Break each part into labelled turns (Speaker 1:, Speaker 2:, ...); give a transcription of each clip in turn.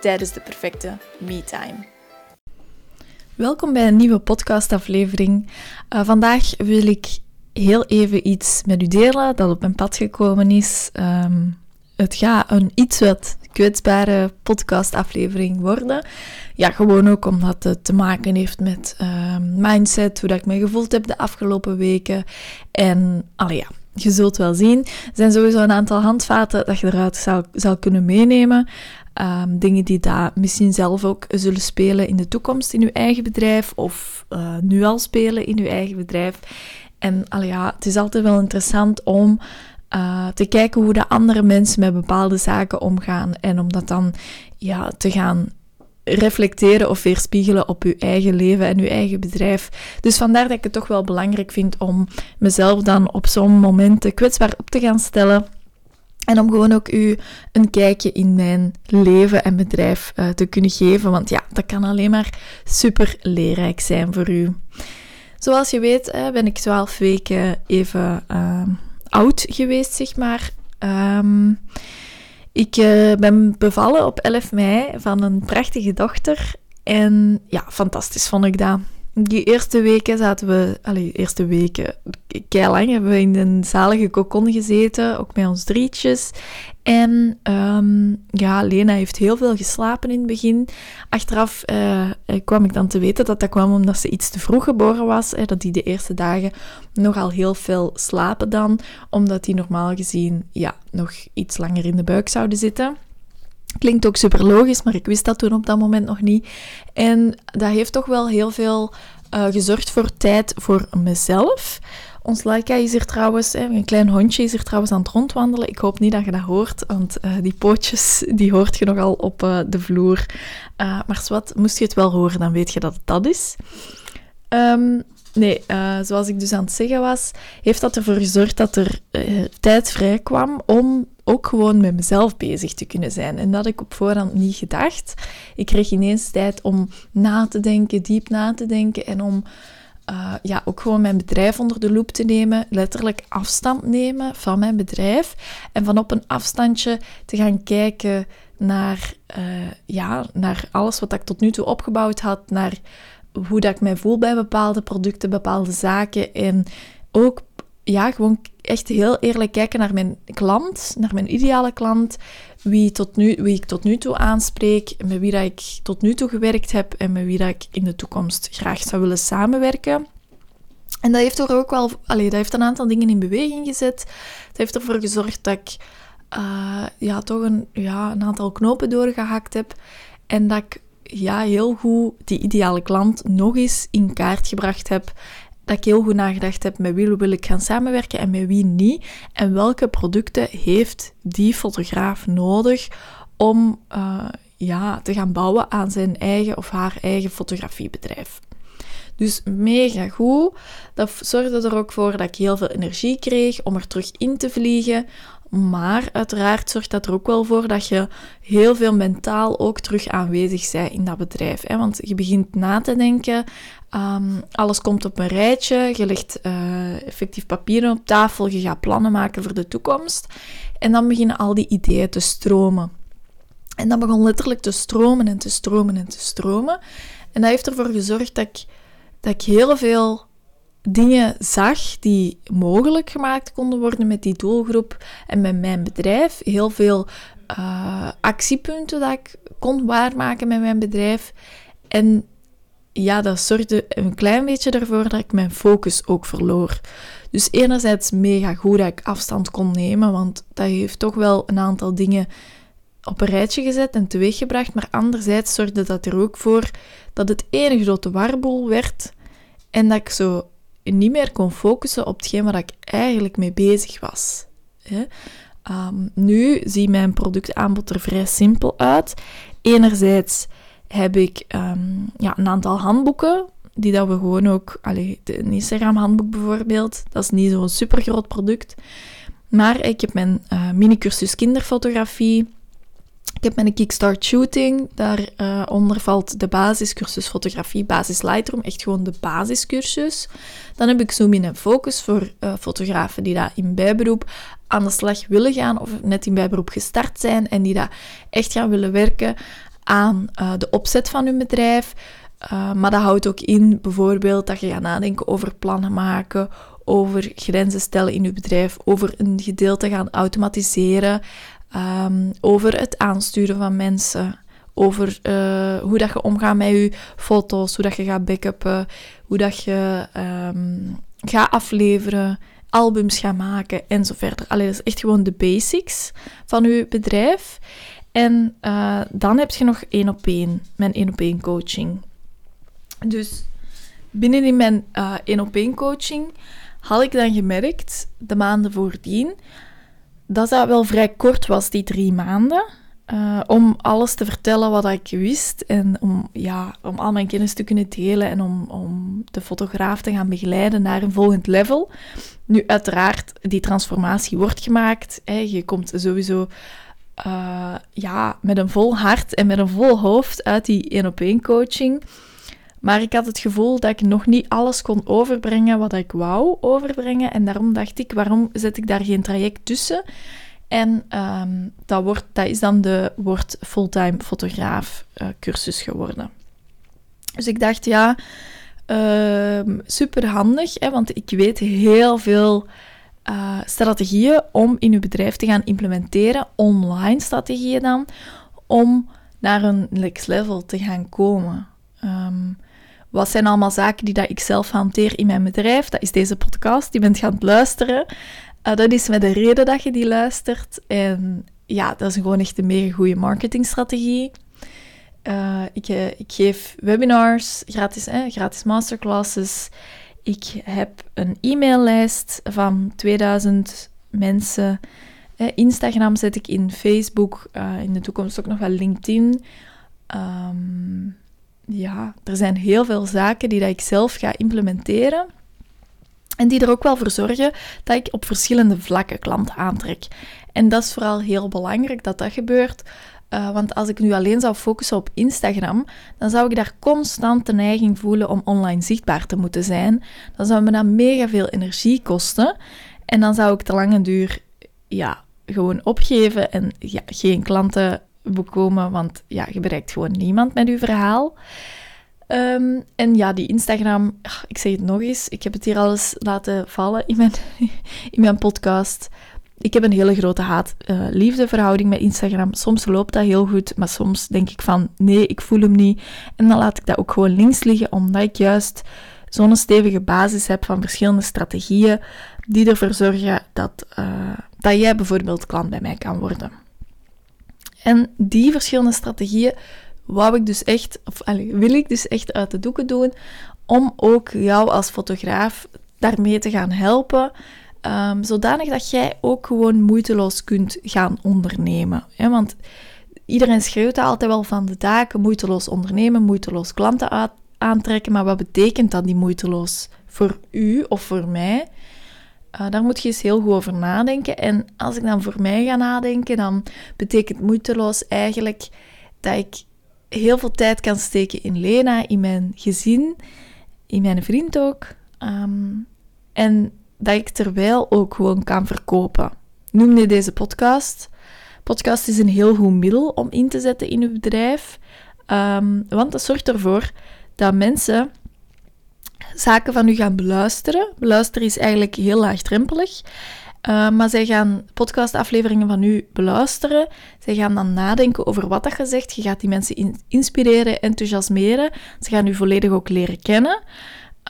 Speaker 1: tijdens de perfecte me-time. Welkom bij een nieuwe podcastaflevering. Uh, vandaag wil ik heel even iets met u delen dat op mijn pad gekomen is. Um, het gaat een iets wat kwetsbare podcastaflevering worden. Ja, gewoon ook omdat het te maken heeft met uh, mindset, hoe dat ik me gevoeld heb de afgelopen weken. En, allee ja, je zult wel zien. Er zijn sowieso een aantal handvaten dat je eruit zou, zou kunnen meenemen. Um, dingen die daar misschien zelf ook zullen spelen in de toekomst in uw eigen bedrijf of uh, nu al spelen in uw eigen bedrijf. En ja, het is altijd wel interessant om uh, te kijken hoe de andere mensen met bepaalde zaken omgaan en om dat dan ja, te gaan reflecteren of weerspiegelen op uw eigen leven en uw eigen bedrijf. Dus vandaar dat ik het toch wel belangrijk vind om mezelf dan op zo'n momenten kwetsbaar op te gaan stellen. En om gewoon ook u een kijkje in mijn leven en bedrijf uh, te kunnen geven. Want ja, dat kan alleen maar super leerrijk zijn voor u. Zoals je weet uh, ben ik 12 weken even uh, oud geweest, zeg maar. Um, ik uh, ben bevallen op 11 mei van een prachtige dochter. En ja, fantastisch vond ik dat. Die eerste weken zaten we, allee, eerste weken, kei lang hebben we in een zalige kokon gezeten, ook met ons drietjes. En um, ja, Lena heeft heel veel geslapen in het begin. Achteraf uh, kwam ik dan te weten dat dat kwam omdat ze iets te vroeg geboren was. Hè, dat die de eerste dagen nogal heel veel slapen dan, omdat die normaal gezien ja, nog iets langer in de buik zouden zitten. Klinkt ook super logisch, maar ik wist dat toen op dat moment nog niet. En dat heeft toch wel heel veel uh, gezorgd voor tijd voor mezelf. Ons Laika is hier trouwens, hè, een klein hondje is hier trouwens aan het rondwandelen. Ik hoop niet dat je dat hoort, want uh, die pootjes die hoort je nogal op uh, de vloer. maar wat, moest je het wel horen, dan weet je dat het dat is. Um, Nee, zoals ik dus aan het zeggen was, heeft dat ervoor gezorgd dat er tijd vrij kwam om ook gewoon met mezelf bezig te kunnen zijn. En dat ik op voorhand niet gedacht. Ik kreeg ineens tijd om na te denken, diep na te denken en om uh, ja, ook gewoon mijn bedrijf onder de loep te nemen, letterlijk afstand nemen van mijn bedrijf en van op een afstandje te gaan kijken naar, ja, naar alles wat ik tot nu toe opgebouwd had, naar hoe dat ik mij voel bij bepaalde producten, bepaalde zaken. En ook ja, gewoon echt heel eerlijk kijken naar mijn klant, naar mijn ideale klant, wie, tot nu, wie ik tot nu toe aanspreek, met wie dat ik tot nu toe gewerkt heb en met wie dat ik in de toekomst graag zou willen samenwerken. En dat heeft er ook wel, allee, dat heeft een aantal dingen in beweging gezet. Het heeft ervoor gezorgd dat ik uh, ja, toch een, ja, een aantal knopen doorgehakt heb en dat ik ja, heel goed die ideale klant nog eens in kaart gebracht heb. Dat ik heel goed nagedacht heb met wie wil ik gaan samenwerken en met wie niet. En welke producten heeft die fotograaf nodig om uh, ja, te gaan bouwen aan zijn eigen of haar eigen fotografiebedrijf. Dus mega goed. Dat zorgde er ook voor dat ik heel veel energie kreeg om er terug in te vliegen, maar uiteraard zorgt dat er ook wel voor dat je heel veel mentaal ook terug aanwezig bent in dat bedrijf. Want je begint na te denken, um, alles komt op een rijtje, je legt uh, effectief papieren op tafel, je gaat plannen maken voor de toekomst. En dan beginnen al die ideeën te stromen. En dat begon letterlijk te stromen en te stromen en te stromen. En dat heeft ervoor gezorgd dat ik, dat ik heel veel dingen zag die mogelijk gemaakt konden worden met die doelgroep en met mijn bedrijf. Heel veel uh, actiepunten dat ik kon waarmaken met mijn bedrijf. En ja, dat zorgde een klein beetje ervoor dat ik mijn focus ook verloor. Dus enerzijds mega goed dat ik afstand kon nemen, want dat heeft toch wel een aantal dingen op een rijtje gezet en teweeggebracht. Maar anderzijds zorgde dat er ook voor dat het ene grote warboel werd en dat ik zo niet meer kon focussen op hetgeen waar ik eigenlijk mee bezig was. Ehm, nu ziet mijn productaanbod er vrij simpel uit. Enerzijds heb ik ehm, ja, een aantal handboeken, die dat we gewoon ook... Allee, de Instagram-handboek bijvoorbeeld, dat is niet zo'n super groot product. Maar ik heb mijn uh, mini-cursus kinderfotografie. Ik heb mijn Kickstart Shooting. Daaronder uh, valt de basiscursus fotografie, basis Lightroom. Echt gewoon de basiscursus. Dan heb ik Zoom in en Focus voor uh, fotografen die daar in bijberoep aan de slag willen gaan of net in bijberoep gestart zijn en die daar echt gaan willen werken aan uh, de opzet van hun bedrijf. maar dat houdt ook in bijvoorbeeld dat je gaat nadenken over plannen maken, over grenzen stellen in je bedrijf, over een gedeelte gaan automatiseren, um, over het aansturen van mensen, over uh, hoe dat je omgaat met je foto's, hoe dat je gaat backuppen, hoe dat je um, gaat afleveren, albums gaat maken en zo verder. Allee, dat is echt gewoon de basics van je bedrijf. En uh, dan heb je nog één op één, mijn één op één coaching. Dus binnen in mijn uh, één op één coaching had ik dan gemerkt, de maanden voordien, dat dat wel vrij kort was, die drie maanden. Uh, om alles te vertellen wat ik wist en om, ja, om al mijn kennis te kunnen delen en om, om de fotograaf te gaan begeleiden naar een volgend level. Nu, uiteraard, die transformatie wordt gemaakt. Hè. Je komt sowieso uh, ja, met een vol hart en met een vol hoofd uit die één-op-één coaching. Maar ik had het gevoel dat ik nog niet alles kon overbrengen wat ik wou overbrengen. En daarom dacht ik, waarom zet ik daar geen traject tussen? En um, dat, wordt, dat is dan de wordt fulltime fotograaf uh, cursus geworden. Dus ik dacht, ja, uh, super handig, hè, want ik weet heel veel uh, strategieën om in uw bedrijf te gaan implementeren, online strategieën dan, om naar een next level te gaan komen. Um, wat zijn allemaal zaken die dat ik zelf hanteer in mijn bedrijf? Dat is deze podcast, die bent gaan luisteren. Uh, dat is met de reden dat je die luistert. En ja, dat is gewoon echt een mega goede marketingstrategie. Uh, ik, ik, geef webinars, gratis, eh, gratis masterclasses. Ik heb een e-maillijst van 2000 mensen. Instagram zet ik in, Facebook, in de toekomst ook nog wel LinkedIn. Um, ja, er zijn heel veel zaken die dat ik zelf ga implementeren. En die er ook wel voor zorgen dat ik op verschillende vlakken klanten aantrek. En dat is vooral heel belangrijk dat dat gebeurt. Uh, want als ik nu alleen zou focussen op Instagram, dan zou ik daar constant de neiging voelen om online zichtbaar te moeten zijn. Dan zou me dat mega veel energie kosten. En dan zou ik te lange duur ja, gewoon opgeven en ja, geen klanten bekomen, want ja, je bereikt gewoon niemand met je verhaal. Um, en ja, die Instagram, ik zeg het nog eens, ik heb het hier al eens laten vallen in mijn, in mijn podcast. Ik heb een hele grote haat-liefde-verhouding met Instagram. Soms loopt dat heel goed, maar soms denk ik van nee, ik voel hem niet. En dan laat ik dat ook gewoon links liggen, omdat ik juist zo'n stevige basis heb van verschillende strategieën die ervoor zorgen dat, uh, dat jij bijvoorbeeld klant bij mij kan worden. En die verschillende strategieën wou ik dus echt, of wil ik dus echt uit de doeken doen, om ook jou als fotograaf daarmee te gaan helpen. Um, zodanig dat jij ook gewoon moeiteloos kunt gaan ondernemen. Want iedereen schreeuwt altijd wel van de daken, moeiteloos ondernemen, moeiteloos klanten aantrekken. Maar wat betekent dat, die moeiteloos, voor u of voor mij? Uh, daar moet je eens heel goed over nadenken. En als ik dan voor mij ga nadenken, dan betekent moeiteloos eigenlijk dat ik heel veel tijd kan steken in Lena, in mijn gezin, in mijn vriend ook. Um, en dat ik terwijl ook gewoon kan verkopen. Noem je deze podcast. Podcast is een heel goed middel om in te zetten in uw bedrijf. Um, want dat zorgt ervoor dat mensen zaken van u gaan beluisteren. Beluisteren is eigenlijk heel laagdrempelig. Uh, maar zij gaan podcastafleveringen van u beluisteren. Zij gaan dan nadenken over wat dat je zegt. Je gaat die mensen inspireren, enthousiasmeren. Ze gaan u volledig ook leren kennen.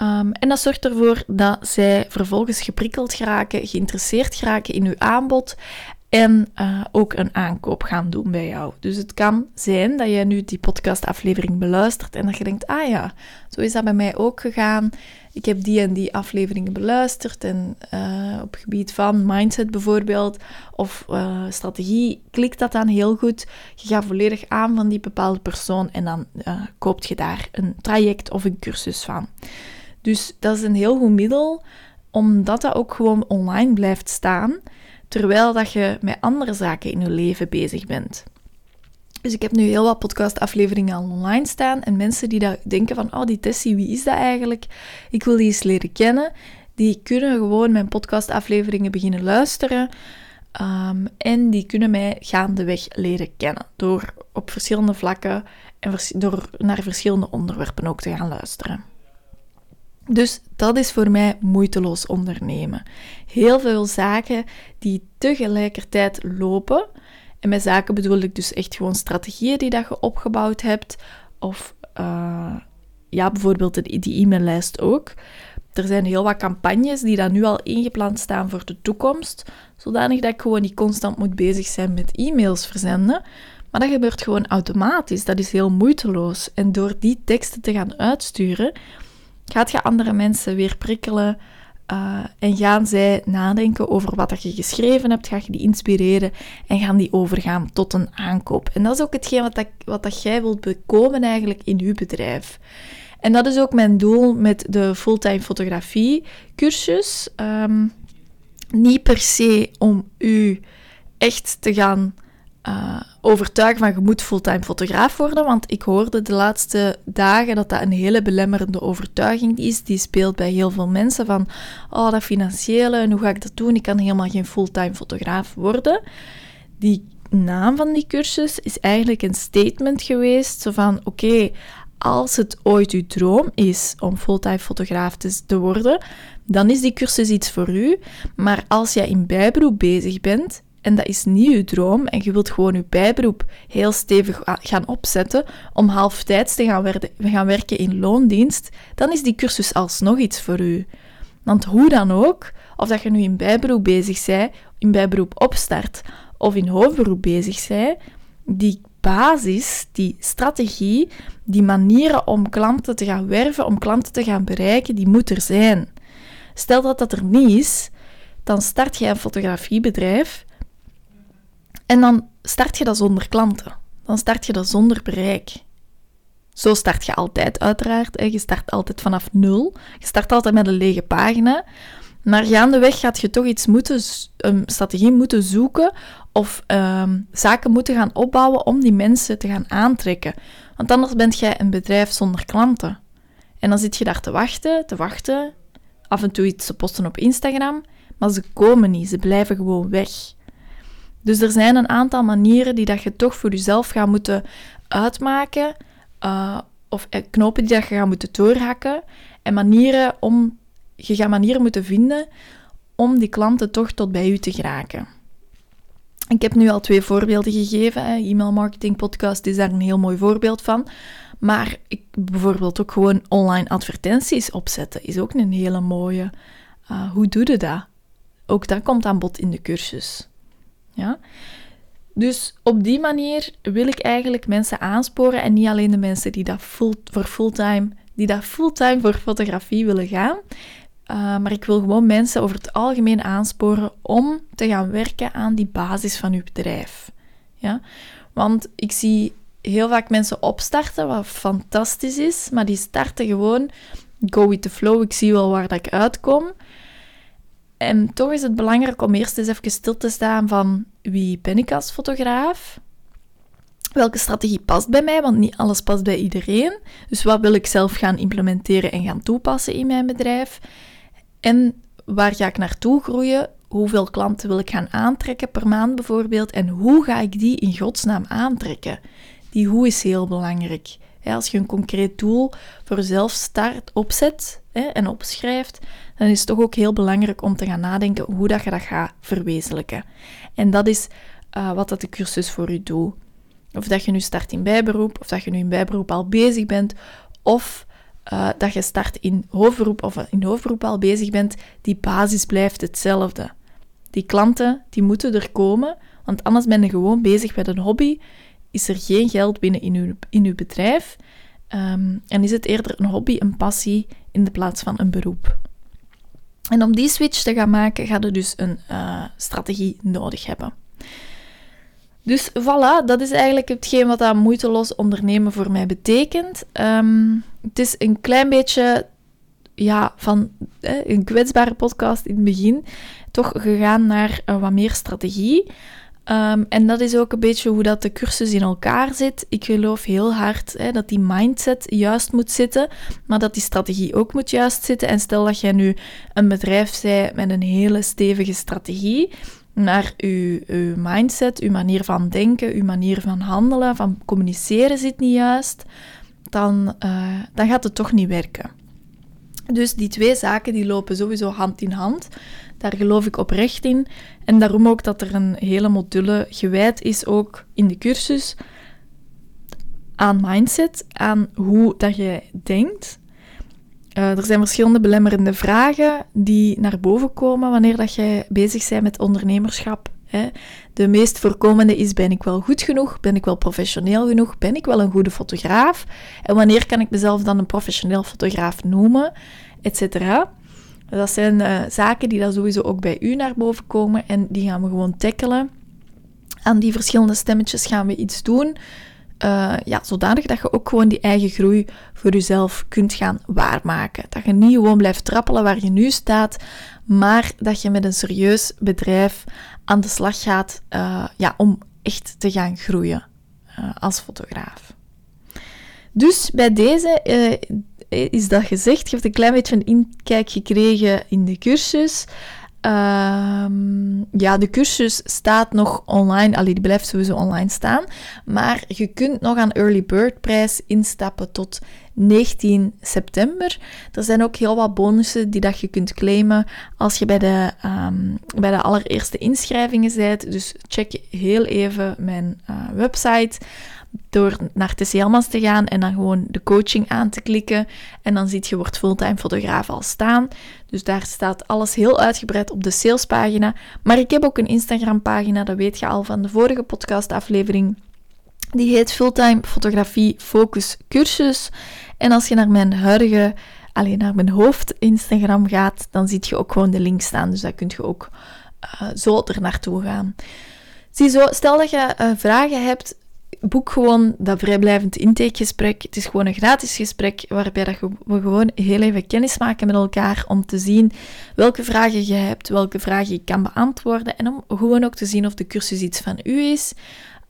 Speaker 1: Um, en dat zorgt ervoor dat zij vervolgens geprikkeld geraken, geïnteresseerd geraken in uw aanbod. en uh, ook een aankoop gaan doen bij jou. Dus het kan zijn dat jij nu die podcastaflevering beluistert en dat je denkt, ah ja, zo is dat bij mij ook gegaan. Ik heb die en die afleveringen beluisterd en uh, op gebied van mindset bijvoorbeeld of uh, strategie klikt dat dan heel goed. Je gaat volledig aan van die bepaalde persoon en dan koopt je daar een traject of een cursus van. Dus dat is een heel goed middel, omdat dat ook gewoon online blijft staan terwijl dat je met andere zaken in je leven bezig bent. Dus ik heb nu heel wat podcastafleveringen al online staan en mensen die dat denken van, oh die Tessie, wie is dat eigenlijk? Ik wil die eens leren kennen. Die kunnen gewoon mijn podcastafleveringen beginnen luisteren um, en die kunnen mij gaandeweg leren kennen door op verschillende vlakken en door naar verschillende onderwerpen ook te gaan luisteren. Dus dat is voor mij moeiteloos ondernemen. Heel veel zaken die tegelijkertijd lopen. En met zaken bedoel ik dus echt gewoon strategieën die dat je opgebouwd hebt. Of uh, ja, bijvoorbeeld die e-maillijst ook. Er zijn heel wat campagnes die dan nu al ingepland staan voor de toekomst. Zodanig dat ik gewoon niet constant moet bezig zijn met e-mails verzenden. Maar dat gebeurt gewoon automatisch. Dat is heel moeiteloos. En door die teksten te gaan uitsturen, Gaat je andere mensen weer prikkelen uh, en gaan zij nadenken over wat je geschreven hebt, ga je die inspireren en gaan die overgaan tot een aankoop. En dat is ook hetgeen wat, dat, wat dat jij wilt bekomen eigenlijk in je bedrijf. En dat is ook mijn doel met de fulltime fotografie cursus. Um, niet per se om u echt te gaan uh, overtuigen van je moet fulltime fotograaf worden. Want ik hoorde de laatste dagen dat dat een hele belemmerende overtuiging is. Die speelt bij heel veel mensen van, oh dat financiële en hoe ga ik dat doen? Ik kan helemaal geen fulltime fotograaf worden. Die naam van die cursus is eigenlijk een statement geweest. Zo van, oké, als het ooit uw droom is om fulltime fotograaf te worden, dan is die cursus iets voor u. Maar als jij in bijberoep bezig bent, en dat is niet je droom en je wilt gewoon je bijberoep heel stevig gaan opzetten om halftijds te gaan, gaan werken in loondienst, dan is die cursus alsnog iets voor u. Want hoe dan ook, of dat je nu in bijberoep bezig bent, in bijberoep opstart of in hoofdberoep bezig bent, die basis, die strategie, die manieren om klanten te gaan werven, om klanten te gaan bereiken, die moet er zijn. Stel dat dat er niet is, dan start je een fotografiebedrijf en dan start je dat zonder klanten. Dan start je dat zonder bereik. Zo start je altijd, uiteraard. Je start altijd vanaf nul. Je start altijd met een lege pagina. Maar gaandeweg gaat je toch iets moeten, een strategie moeten zoeken of ehm, zaken moeten gaan opbouwen om die mensen te gaan aantrekken. Want anders bent jij een bedrijf zonder klanten. En dan zit je daar te wachten, te wachten, af en toe iets te posten op Instagram, maar ze komen niet, ze blijven gewoon weg. Dus er zijn een aantal manieren die dat je toch voor jezelf gaat moeten uitmaken. Uh, of eh, knopen die dat je gaat moeten doorhakken. En manieren om, je gaat manieren moeten vinden om die klanten toch tot bij u te geraken. Ik heb nu al twee voorbeelden gegeven. E-mail marketing podcast is daar een heel mooi voorbeeld van. Maar ik, bijvoorbeeld ook gewoon online advertenties opzetten is ook een hele mooie. Uh, hoe doe je dat? Ook dat komt aan bod in de cursus. Ja? Dus op die manier wil ik eigenlijk mensen aansporen en niet alleen de mensen die dat full, voor fulltime, die dat fulltime voor fotografie willen gaan. Uh, maar ik wil gewoon mensen over het algemeen aansporen om te gaan werken aan die basis van uw bedrijf. Ja? Want ik zie heel vaak mensen opstarten, wat fantastisch is, maar die starten gewoon go with the flow. Ik zie wel waar dat ik uitkom. En toch is het belangrijk om eerst eens even stil te staan van wie ben ik als fotograaf? Welke strategie past bij mij? Want niet alles past bij iedereen. Dus wat wil ik zelf gaan implementeren en gaan toepassen in mijn bedrijf? En waar ga ik naartoe groeien? Hoeveel klanten wil ik gaan aantrekken per maand bijvoorbeeld? En hoe ga ik die in godsnaam aantrekken? Die hoe is heel belangrijk. Als je een concreet doel voor jezelf start, opzet en opschrijft, dan is het toch ook heel belangrijk om te gaan nadenken hoe dat je dat gaat verwezenlijken. En dat is uh, wat dat de cursus voor u doet. Of dat je nu start in bijberoep, of dat je nu in bijberoep al bezig bent, of uh, dat je start in hoofdberoep of in hoofdberoep al bezig bent, die basis blijft hetzelfde. Die klanten, die moeten er komen, want anders ben je gewoon bezig met een hobby. Is er geen geld binnen in uw, in bedrijf. Ehm, en is het eerder een hobby, een passie, in de plaats van een beroep. En om die switch te gaan maken, ga je dus een uh, strategie nodig hebben. Dus voilà, dat is eigenlijk hetgeen wat dat moeiteloos ondernemen voor mij betekent. Ehm, het is een klein beetje ja, van een kwetsbare podcast in het begin, toch gegaan naar uh, wat meer strategie. Um, en dat is ook een beetje hoe dat de cursus in elkaar zit. Ik geloof heel hard hè, dat die mindset juist moet zitten, maar dat die strategie ook moet juist zitten. En stel dat jij nu een bedrijf bent met een hele stevige strategie, naar uw, mindset, uw manier van denken, uw manier van handelen, van communiceren zit niet juist, dan, uh, dan gaat het toch niet werken. Dus die twee zaken die lopen sowieso hand in hand. Daar geloof ik oprecht in. En daarom ook dat er een hele module gewijd is ook in de cursus aan mindset, aan hoe dat je denkt. Uh, er zijn verschillende belemmerende vragen die naar boven komen wanneer dat jij bezig bent met ondernemerschap. Hè. De meest voorkomende is: ben ik wel goed genoeg? Ben ik wel professioneel genoeg? Ben ik wel een goede fotograaf? En wanneer kan ik mezelf dan een professioneel fotograaf noemen? Etcetera. Dat zijn uh, zaken die dan sowieso ook bij u naar boven komen en die gaan we gewoon tackelen. Aan die verschillende stemmetjes gaan we iets doen. Uh, ja, zodanig dat je ook gewoon die eigen groei voor jezelf kunt gaan waarmaken. Dat je niet gewoon blijft trappelen waar je nu staat, maar dat je met een serieus bedrijf aan de slag gaat uh, ja, om echt te gaan groeien als fotograaf. Dus bij deze is dat gezegd. Je hebt een klein beetje een inkijk gekregen in de cursus. Ehm, ja, de cursus staat nog online. Allee, die blijft sowieso online staan. Maar je kunt nog aan Early Bird prijs instappen tot 19 september. Er zijn ook heel wat bonussen die dat je kunt claimen als je bij de, um, bij de allereerste inschrijvingen bent. Dus check heel even mijn uh, website door naar TCLMAS te gaan en dan gewoon de coaching aan te klikken. En dan ziet je wordt fulltime fotograaf al staan. Dus daar staat alles heel uitgebreid op de salespagina. Maar ik heb ook een Instagram pagina, dat weet je al van de vorige podcastaflevering. Die heet Fulltime Fotografie Focus Cursus. En als je naar mijn huidige, alleen naar mijn hoofd Instagram gaat, dan zie je ook gewoon de link staan. Dus daar kun je ook uh, zo er naartoe gaan. Ziezo, stel dat je uh, vragen hebt, boek gewoon dat vrijblijvend intakegesprek. Het is gewoon een gratis gesprek waarbij dat we gewoon heel even kennis maken met elkaar om te zien welke vragen je hebt, welke vragen je kan beantwoorden en om gewoon ook te zien of de cursus iets van u is.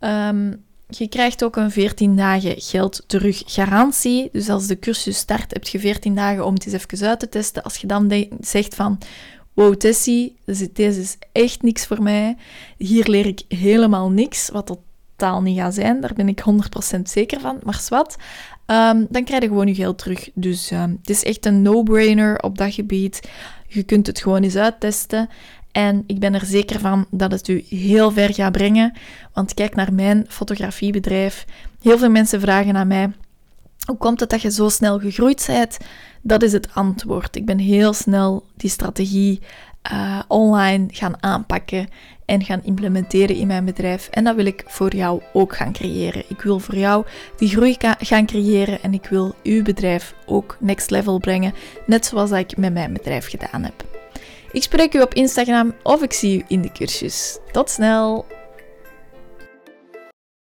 Speaker 1: Um, je krijgt ook een 14 dagen geld terug garantie. Dus als de cursus start, heb je 14 dagen om het eens even uit te testen. Als je dan zegt van, wow Tessie, deze is echt niks voor mij. Hier leer ik helemaal niks, wat totaal niet gaat zijn. Daar ben ik 100% zeker van, maar zwart. Um, dan krijg je gewoon je geld terug. Dus um, het is echt een no-brainer op dat gebied. Je kunt het gewoon eens uittesten. En ik ben er zeker van dat het u heel ver gaat brengen. Want kijk naar mijn fotografiebedrijf. Heel veel mensen vragen aan mij: hoe komt het dat je zo snel gegroeid bent? Dat is het antwoord. Ik ben heel snel die strategie uh, online gaan aanpakken en gaan implementeren in mijn bedrijf. En dat wil ik voor jou ook gaan creëren. Ik wil voor jou die groei gaan creëren en ik wil uw bedrijf ook next level brengen, net zoals ik met mijn bedrijf gedaan heb. Ik spreek u op Instagram of ik zie u in de cursus. Tot snel!